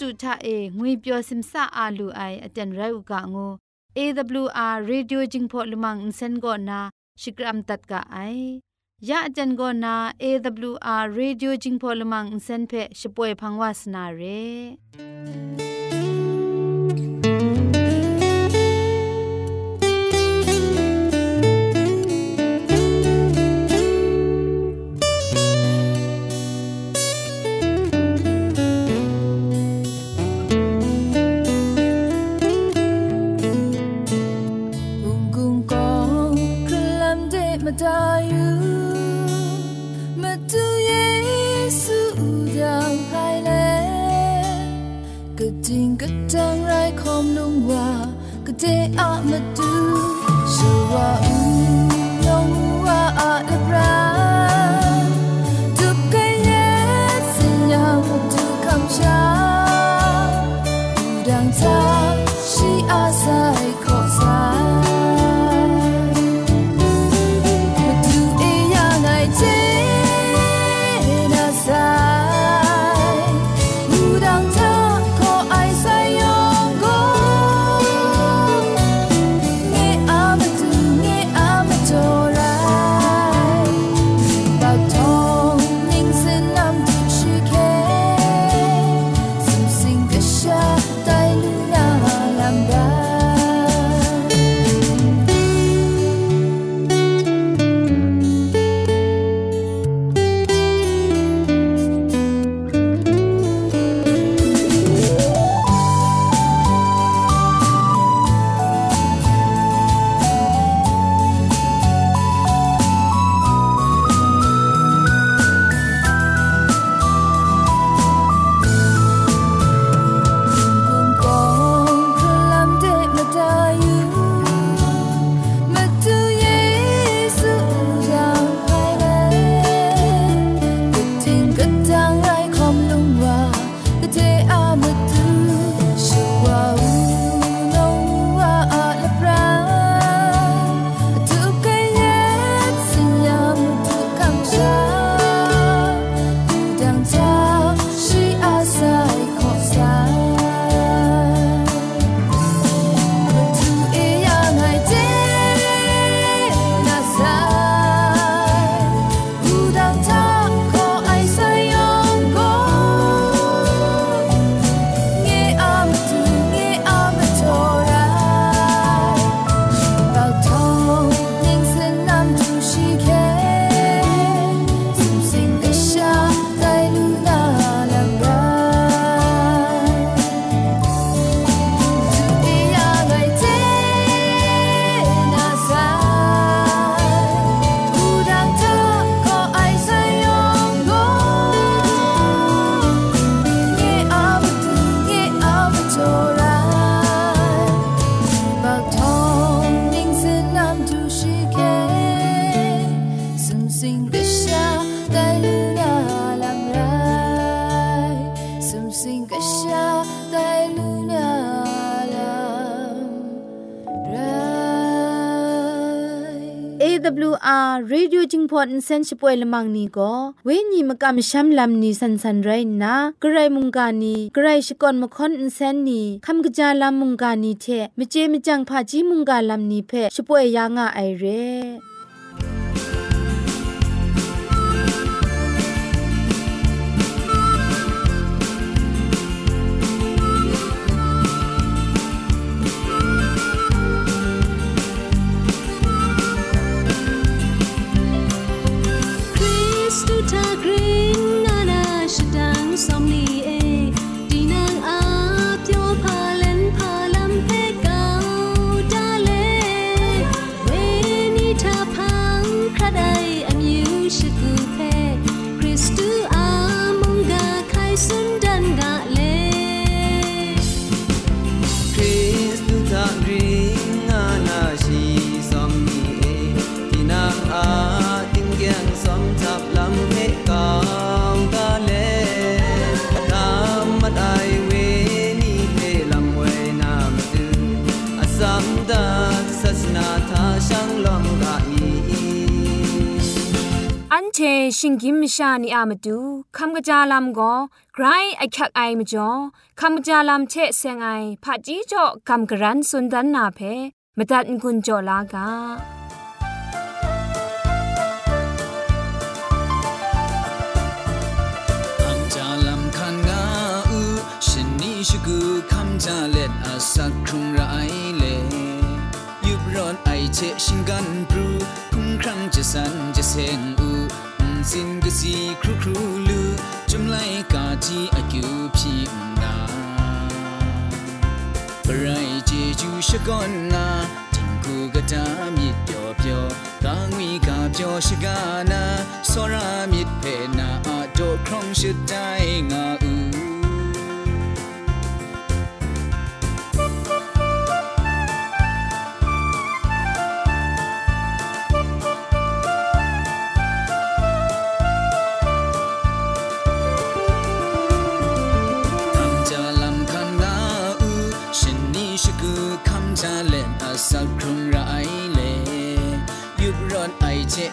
တုထအေငွေပျော်စင်ဆာအာလူအိုင်အတန်ရုတ်ကငို AWR Radio Jingpho Lumang Insen go na Shikram tat ka ai ya ajan go na AWR Radio Jingpho Lumang Insen phe shpoe phangwa sna re จิงพอนเซนชิปวยละมังนีก็เวญีมกะมชัมลำนีสันสันไรนะกระไรมุงกานีกระไรชกอนมคอนอินเซนนีคำกะจาลำมุงกานีเทมเจมจังพาจีมุงกาลำนีเพชิปวยยางาไอเร่ อาสัมดาศาสนาทาช่างลองกานีอันเชชิงกิมชานีอามาดูคำกระจาลำก็ไกรไอคักไอมาจ่อคำกระจาลำเชเซงไอผาจีจ่อคำกระรันสุนดันนาเพมตัดกุญจ่อลากา ชกูคำจาเล็ดอาสักครุงไรเลยุบรอนไอเชชิงกันปรูคุ้มครั้งจะสันจะเซงอูสินกสีครูครูลูจุมไลกาจีอากิวพี่อุงดาปรายเจจูชะกอนนาจิงกูกะตามิดเปียวเปียวกางวีกาเปียวชะกานาสรามิดเพนาอาโดครองชะไดงา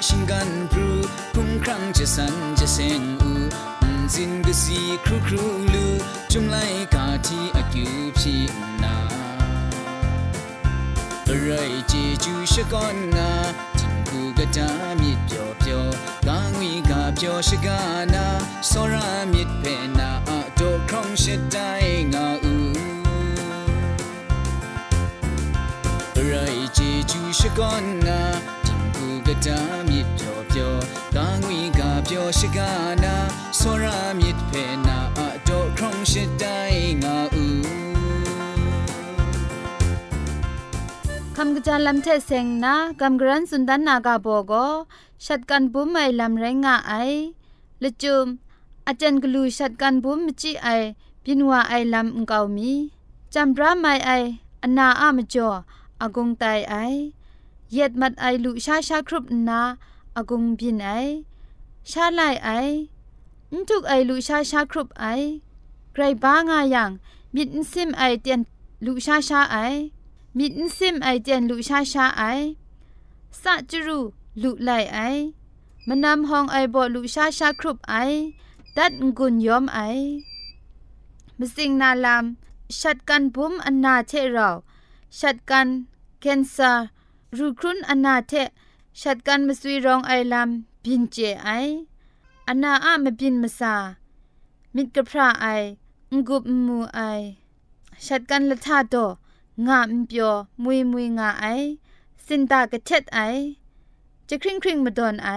ชิงกันปรูคุ้มครั้งจะสันจะเซงอูสินก็สีครูครูลูจุมไลกาที่อากิวพี่นาอะไรเจจูชะกอนงาจิงกูกะตามิดเปียวเปียวกางวีกาเปียวชะกานาสรามิดเพนาอาโดครองชะได้งาอูไรเจจูชะกอนนา จิงกูกะตามิดเปียวเปียวกางวีกาเปียวชะกานาสรามิดเพนาอาโดครองชะไดงาอูคำกระจายลำเทเซงนะกำกรันสุนดันนากาโบโกชัดกันบุ้มไอลำไรงะไอละจุมอาจารย์กลูชัดกันบุ้มมจิไอปินวาไอลำอุกาวมีจำราไม่ไออนาอามจ่ออากงไตไอ เย็ดมัดไอลุชาชาครุบนาอากงบินไอชาไลไอนทุกไอลุชาชาครุบไอไกรบ้างายังมิดซิมไอเตียนลุชาชาไอมิดซิมไอเจนลุชาชาไอสะจรูลุไลไอมนำห้องไอบอลุชาชาครุบไอดัดงุนยอมไอมสิงนาลามชัดกันบุมอันนาเทเราชัดกันเคนซารู รูครุนอันนาเทชัดกันมสุยรองไอลัมบินเจไออันนาอะมบินมาซามิดกระพระไองกุบมูไอชัดกันละทาโตงามเปียวมุยมุยงาไอสินตากระเท็ดไอจะคริงคริงมาดอนไอ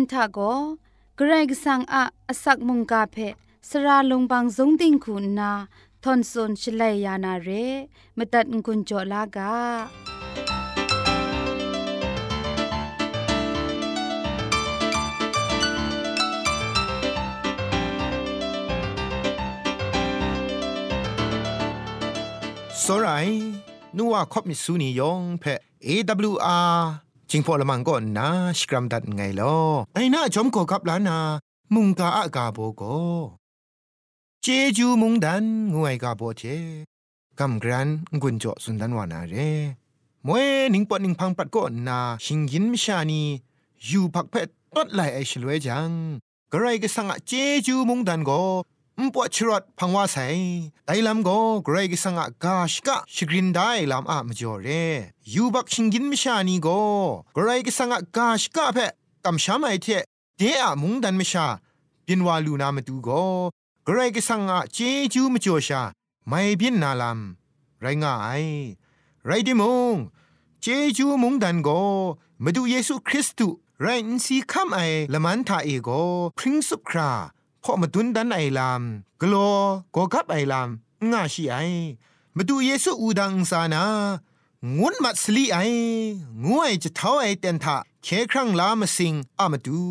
นทาโกเกรกสังอะอสักมุงกาเพสระลงบางสงติงคุณนาทอนซนชลัยยานาเรมตัดกุญจลากาสรายนัวคบมิสูนียองเพ AWR จิงพอละมังก็นาสกรัมดัดไงลอไอหน้าจอมก็กับลานา มุงกาอากาโบโกเจจูมุงดันงวยกาโบเจกำกรันกุญจสุนดันวานาเรมวยนิงปอนิงพังปัดก็นาชิงยินมชานียูพักเพตตดไหลไอชลวยจังกระไรก็สังอะเจจูมุงดันก็ มปวดชรดพังว่าใส่ไดลำก็เกรกสังกาชกะชกรินได้ลำอะมจ่อเรยูบักชิงกินมิชานีก็เกรกสังกาชกะเพกำชามไอเทเดอะมุงดันมิชาปินวาลูนามาดูก็เกรกสังกเจจูมจ่อชาไม่บินนาลำไรง่ายไรดิมงเจจูมุงดันก็มาดูเยซูคริสต์ไรนซีคัมไอละมันทาเอโกพริ้งสุครา พอมาดุนดันไอลามกลัวก็กับไอลามง่าชีไอมาดูเยซูอูดังสานางุนมัสลีไองวยจะเท้าไอเตนทาเคครั้งลามาสิงอามาดู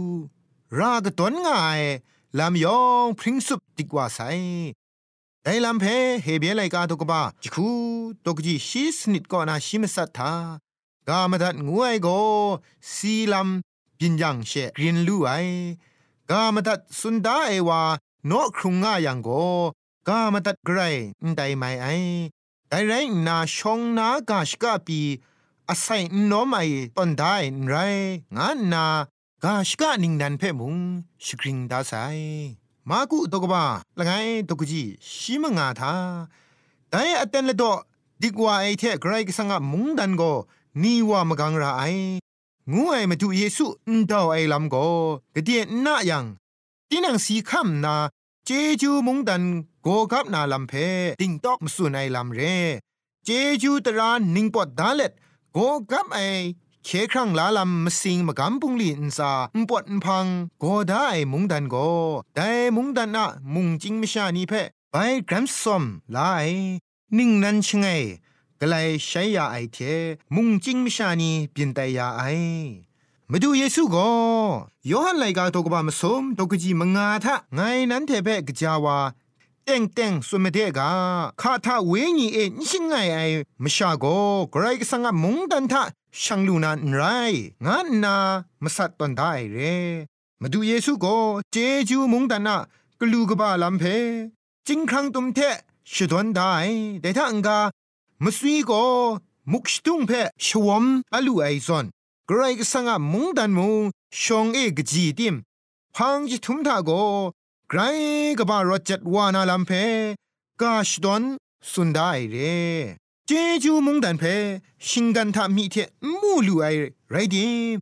รากตนง่ายลามยองพริ้งสุบติกว่าไซไดลำเพเฮเบียไลกาตกบ้าจิคูตกจีชีสนิดก็นาชิมสัตทากามดัดงวยโกซีลำปินยังเชกรินลู่ไอ กามตัดสุนดาเอวาโนครุงง่ายังโกกามตัดไกรไดไม่ไอไดไรนาชงนากาชกาปีอาศัยโนไม่ตอนได้ไรงานนากาชกานิงนันเพ่มุงสกริงดาไซมากุตกบาละไงตกจีชิมงาทาแต่อเตนเลโดดีกว่าไอเทไกรกสังะมุงดันโกนีว่ามกังราไอ งูไอมาดูเยซูอุนดาวไอลำโกกะเดียนนายังตีนังสีคำนาเจจูมุงดันโกกับนาลำเพติงตอกมสุนไอลำเร เจจูตรานิงปอดดาเล็ดโกกับไอเคครั้งลาลำมสิงมากำปุงลีนซาอุปดพังโกได้มุงดันโกได้มุงดันนะมุงจิงมิชานีเพไปกรัมซอมลายนิ่งนั้นชงไง กลายใช้ยาไอเทมุงจิงมิชานีเปลี่ยนแต่ยาไอมาดูเยซูก็ยอหันไลกาตกบามสมตกจีมงาทะไงนั้นเทเปกจาวาเต็งเต็งสุมเดกาคาทาเวญีเอนิชิงไงไอมชาโกไกรกสังะมุงดันทะช่างลูนันไรงานนามสัตตันได้เรมาดูเยซูโกเจจูมุงดันนะกลูกบาลัมเพจิงครั้งตุมเทชดวนได้แต่ถ้าอังกา มสวีโกมุกชตุงเพชวมอลูไอซอนไกรกสังะมุงดันมุงชงเอกจีติมพังจิทุมทาโกไกรกบารจัดวานาลัมเพกาชดอนสุนได้เรเจจูมุงดันเพชิงกันทามีเทมูลูไอไรดิม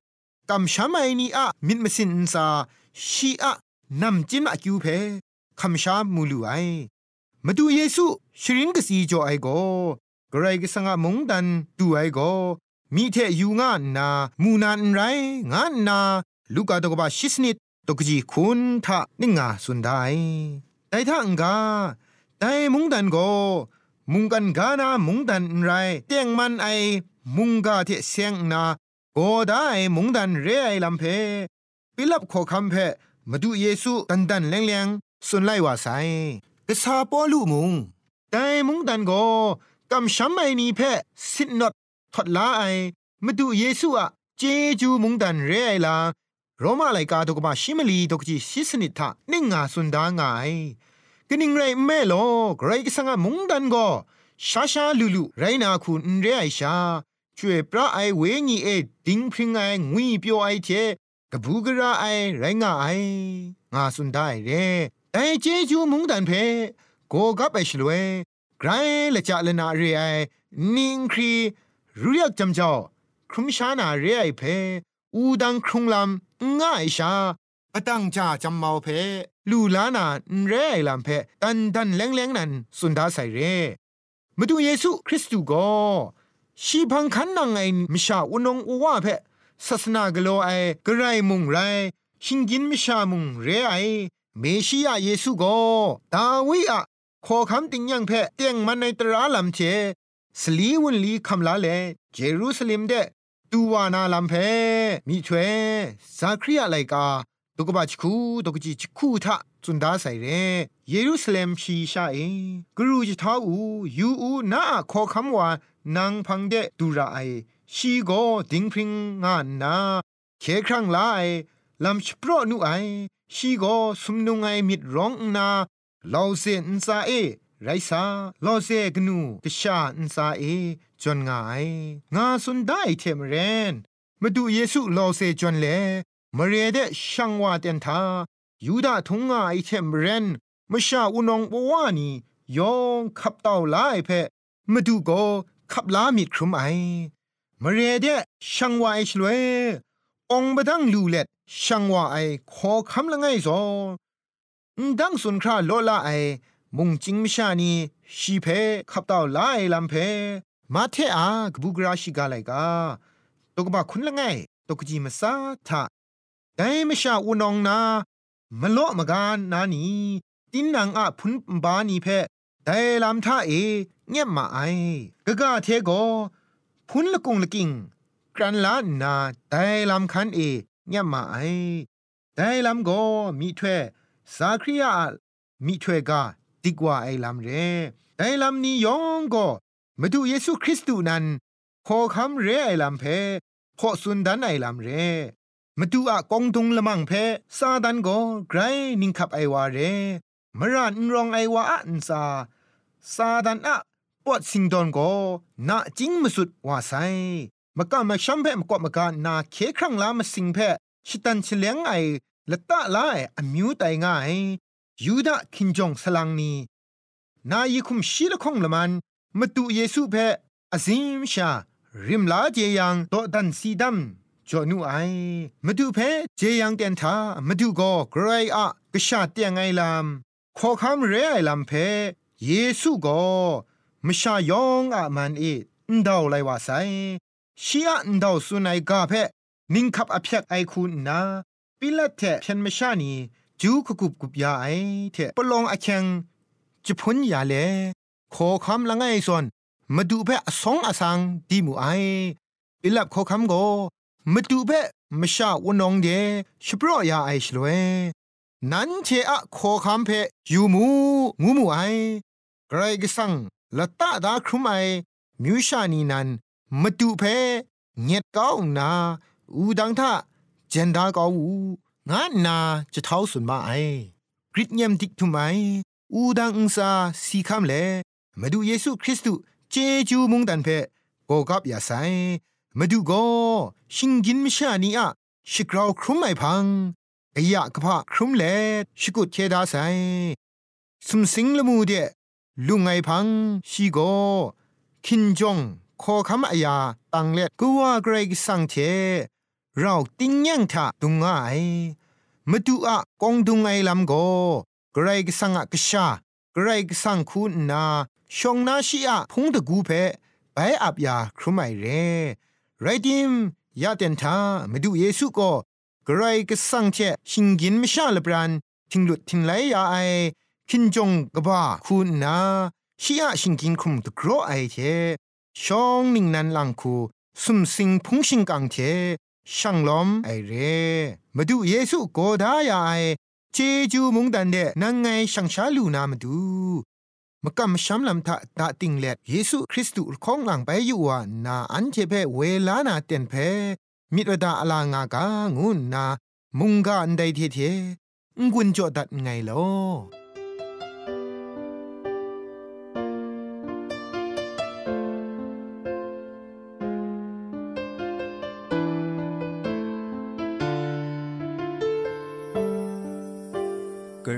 กำชามไอนีอะมิดมสินซาชีอะนำจินมาคิวเพคำชามูลูไอมาดูเยซูชรินกสีจอไอโก กรกสังมงดันดูไอโกมีเทยูงานนามูนานไรงานนาลูกาตกบาชิสนิดตกจีคุณทะนิงาสุนได้แต่ถ้าอังกาแต่มุงดันโกมุงกันกานามุงดันไรเตียงมันไอมุงกาเทเสียงนาโกได้มุงดันเรไอลำเพปิลับขอคำเพมาดูเยซูดันดันแรงแรงสุนไลว่าไซกษาปอลูมุงแต่มุงดันโก กำช้ำไอนีเพสินนดทดลาไอมาดูเยซูอะเจจูมุงดันเรไอลาโรมาไลกาตกมาชิมลีตกจีชิสนิทะนิงาสุนดางายกนิ่งไรแม่โลไกรกสังมุงดันโกชาชาลูลูไรนาคุณเรไอชาช่วยพระไอเวญีเอดิงพริงไองุยเปียวไอเทกบูกระไอไรงาไองาสุนได้เรแต่เจจูมุงดันเพโกกับไอชลวย ไกรละจะละนาเรไอนิงครีรู้ยักจำเจ้าครุมชานาเรไอเพอูดังครุงลำง่ายชาปตั้งจ่าจำเมาเพลูลานาเรไอลำเพตันดันแรงแรงนันสุนดาใส่เรมาดูเยซูคริสต์ก็ชีพังคันนังไอมิชาอุนงอุวาเพศาสนากโลไอกระไรมุงไรชิงกินมิชามุงเรไอเมชิยาเยซูก็ดาวิอะ ขอคำติงยังเพเตียงมันในตราลำเชสลีวุนลีคำลาเลเจรูซาเล็มเดตูวานาลำเพมีถวยซาครียไลกาตุกบะชคูตุกจิชคูทะจุนดาใส่เรเยรูซาเล็มชีชาเอกรูจิท้าอูยูอูนาขอคำว่านางพังเดดูราไอชีโกดิงพริงงานนาเคครั้งลายลำชโปรนูไอชีโกสุมนุงไอมิดร้องนา ลาวเซนซาเอไรซาลอเซกนูกชาอินซาเอจนงาย งาสุนได้เทมเรนมาดูเยซูลอเซจนเลมาเรเดช่างว่าเตนทายูดาทงงาไอเทมเรนมาชาอุนองปวานียองขับเต่าลายเพมาดูโกขับลามิดครุมไอมาเรเดช่างว่าไอชลวยองบดังลูเล็ดช่างว่าไอขอคำละไงซอ ดังสุนคราโลลาไอ มุงจิงมชานีชีเพขับเต่าลายลำเพ มาเทอากบุกราชิกาไลกาตกบะคุณละไงตกจีมาซาทะไดมชาอุนองนามโลมกานนานีตินนางอะพุนบานีเพไดลำท่าเอเงียบมาไอกะกะเทโกพุนละกุงละกิงกรันลานาไดลำคันเอเงียบมาไอไดลำโกมีถ้วย สาครียามีถ้วยกาดิกว่าไอลำเรไดลำนี้ยองก็มาดูเยซูคริสต์นั้นขอคำเรไอลำเพพอสุนดันไอลำเรมาดูอะกองทุงละมังเพซาดันก็ไกรนิงขับไอวาเรมรานรองไอวาอันซาซาดันอะปวดสิงดอนก็นาจิงมาสุดว่าไซมากะมาชัมเพมกอมากะนาเคครั้งลามาสิงเพชิตันเฉลียงไอ ละตะลาไออมิวไตง่ายยูดาคินจงสลังนีนายิคุมชีละคงละมันมาตุเยซูเพออซิมชา ริมลาเจยังโตดันซีดัมจอนูไอมาดูเพเจยังเตนทามาดูก็ไกรอะกษาเตียงไงลำขอคำเรไอลำเพเยซูก็มชายองอะมันเออนดาวไลว่าไซชีอะนดาวสุนัยกาเพนิงคับอภิยกไอคุณนา ปิละเทเพียนมชานีจูขกุบกุบยาไอเทปลองอเชงจะพ้นยาเลขอคำละไงส่วนมาดูเพ่สองอสังดีมูไอปิลับขอคำโกมาดูเพ่มชาวนองเดชปรยาไอชลเวนันเชอะโคคำเพยูมูงูมูไอไกรกสังละตาดาครุมไอมิวชานีนันมาดูเพเงียดก้าวนาอูดังท่า เจนดาก้าวูงานนาจะเท้าสุนมาไอกริดเยมติกทุไมอูดังอุซาสีคำเลมาดูเยซูคริสต์เจจูมุงดันเพโกกับยาไซมาดูโกชิงกินมิชานีอะชิกราวครุมไอพังกะยะกะพะครุมเลชิกุดเคดาไซสุมสิงละมูเดลุงไอพังชีโกคินจงขอคำอายาตังเล็ดก็ว่าเกรกสังเท เราติ้งยังทะตุงไงมาดูอะกองดุงไอลำโกเกรกสังอะกชาเกรกสังคุณนาชงนาชีอะพงตะกูเพไปอับยาครุมไอเรไรดิมยาเตนทามาดูเยซูก็กระไรก็สั่งเชชิงกินไม่ชาลบรันทิงหลุดทิงไหลยาไอคินจงกบ้าคุณนาชียชิงกินคุมตะกรอไอเทชองนิ่งนันลังคูสุมสิงพุงชิงกังเท ช่างล้อมไอเรมาดูเยซูโกดายาไอเจจูมุงดันเดนังไงช่างชาลูนามาดูมกำช้ำลำทะตาติงเล็ดเยซูคริสต์ของหลังไปอยู่ว่านาอันเจเพเวลานาเต็นเพมิตรดาอลางากางุนนา มุงกาอันใดเทเทงุนจอดัดไงลอ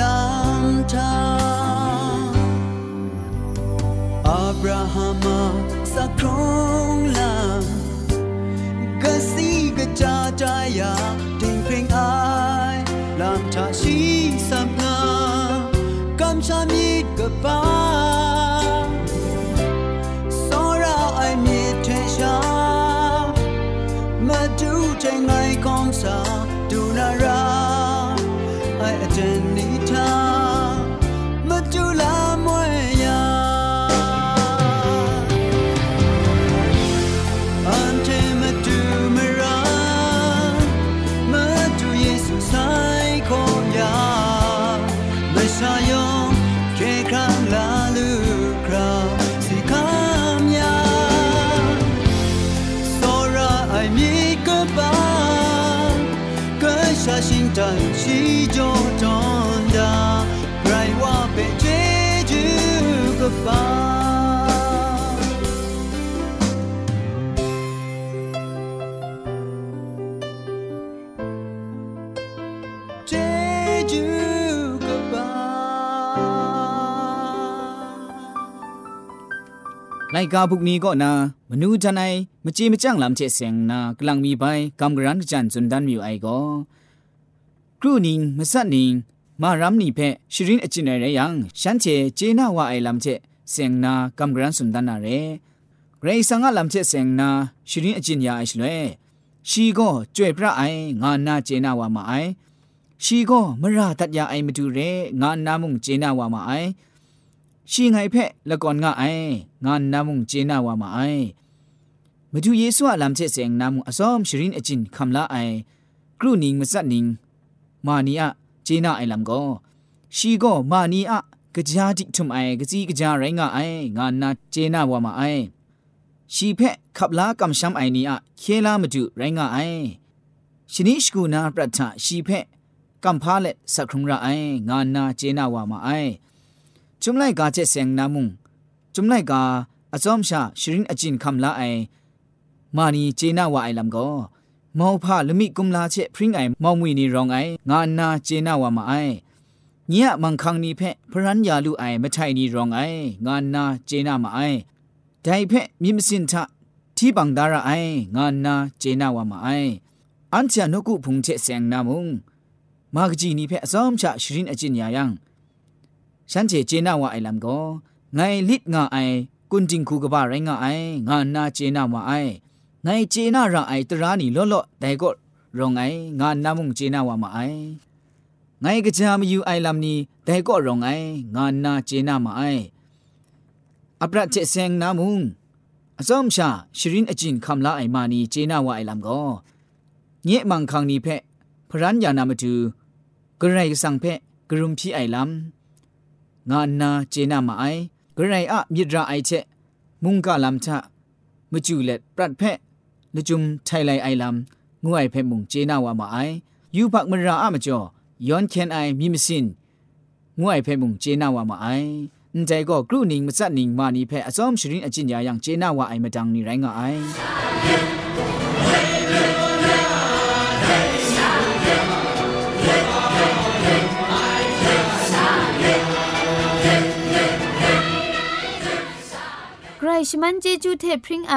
ลำทางอับราฮัมาสักครงลำกะสีกะจาจายาดิ่งเพลงอายลำทาชีสับงากำชามีดกะปาสอราไอมีเทชามาดูใจไงของสาดูนาราไอ ดันชีจอจอนดาใครว่าเป็นเจจูก็ฟ้าเจจูก็บ้าไลกาบุกนี้ก็นามนูจันไอมจีมจังลำเจเสียงนากลังมีไปกำกรันจันจุนดันมิวไอก็ ကရုနင်းမဆတ်နင်းမာရမ်နိဖက်ရှရင်အကျင်ရဲယံရှမ်းချေဂျေနာဝအိုင်လမ်ချေစ ेंग နာကမ်ဂရန်စੁန်ဒနာရဲဂရေဆန်ကလမ်ချေစ ेंग နာရှရင်အကျင်ယာအရှလွဲရှီကောကြွေပြအိုင်ငါနာဂျေနာဝမအိုင်ရှီကောမရတတ်ယာအိုင်မတူရဲငါနာမုန်ဂျေနာဝမအိုင်ရှီငိုင်ဖက်လကွန်ငါအိုင်ငါနာမုန်ဂျေနာဝမအိုင်မတူယေဆုအလမ်ချေစ ेंग နာမုန်အစောမ်ရှရင်အကျင်ခမ်လာအိုင်ကရုနင်းမဆတ်နင်း าไองานนามุงเจนาวามาไอมาดูเยซูอะลำเชเสงนามุงอซอมชรินอจินคำละไอกรูนิงมาสัดนิงมานีอะเจนาไอลำก็ชีก็มานีอะกะจาดิทุมไอกะจีกะจาไรงาไองานนาเจนาวามาไอชีเพะขับลากำช้ำไอนีอะเคลามาดูไรงาไอชนิชกูนาปรัตถะชีเพะกำพาเล็ดสักครุงระไองานนาเจนาวามาไอ จุมไลกาเจเสียงนามุงจุมไลกาอซอมชาชรินอจินคำละไอมานีเจนาวาไอลำก็ မောဖလမိကုမလာချက်ဖရင်အိုင်မောင်မွေနေရောင်အိုင်ငါနာဂျေနာဝမအိုင်ညရမန်ခန်းနိဖက်ဖရန်ယာလူအိုင်မထိုင်နီရောင်အိုင်ငါနာဂျေနာမအိုင်ဒိုင်ဖက်မြင့်မစင်ထတီဘန်ဒါရအိုင်ငါနာဂျေနာဝမအိုင်အန်ချာနုကုဖုန်ချက်ဆန်နာမုံမာဂကြီးနိဖက်အစုံချရှရင်အကျင်ညာယံရှန်ချေဂျေနာဝအိုင်လမ်ကိုငိုင်လစ်ငါအိုင်ကွန်ဂျင်ခုကဘာရိုင်းငါအိုင်ငါနာဂျေနာမအိုင် นายังฉันเจนาว่าไอลำก็ไงลิดงาไอกุนจิงคูกบะไรงาไองานาเจน่าว่าไอไงเจน่าระไอตรานีล้อล้อแต่ก็รองไองานนามุงเจนาว่ามาไอไงกะจามยูไอลำนี้แต่ก็รองไองานนาเจนามาไออัปรัเจเซงนามุงอซอมชาชรินอจินคำลาไอมานีเจนาว่าไอลำก็เงี้ยมังคังนี้เพะพรันยานามาดูกระไรกสังเพะกรุมพี่ไอลำงานนาเจนามาไอกระไรอะมิดราไอเชมุงกะลำชะมจูเล็ดปรัดเพะ ละจุมไทไลไอลำงวยเพมุงเจนาวามาไอยูพักมราอะมจอยอนเคนไอมีมสินงวยเพมุงเจนาวามาไอန်တဲก็กรูนิงมสัดนิงมานีเพอซอมชรินอจินยาอยังเจนาวาไอมาดังนี่ไรงาไอใครชมันเจจูเทพริงไอ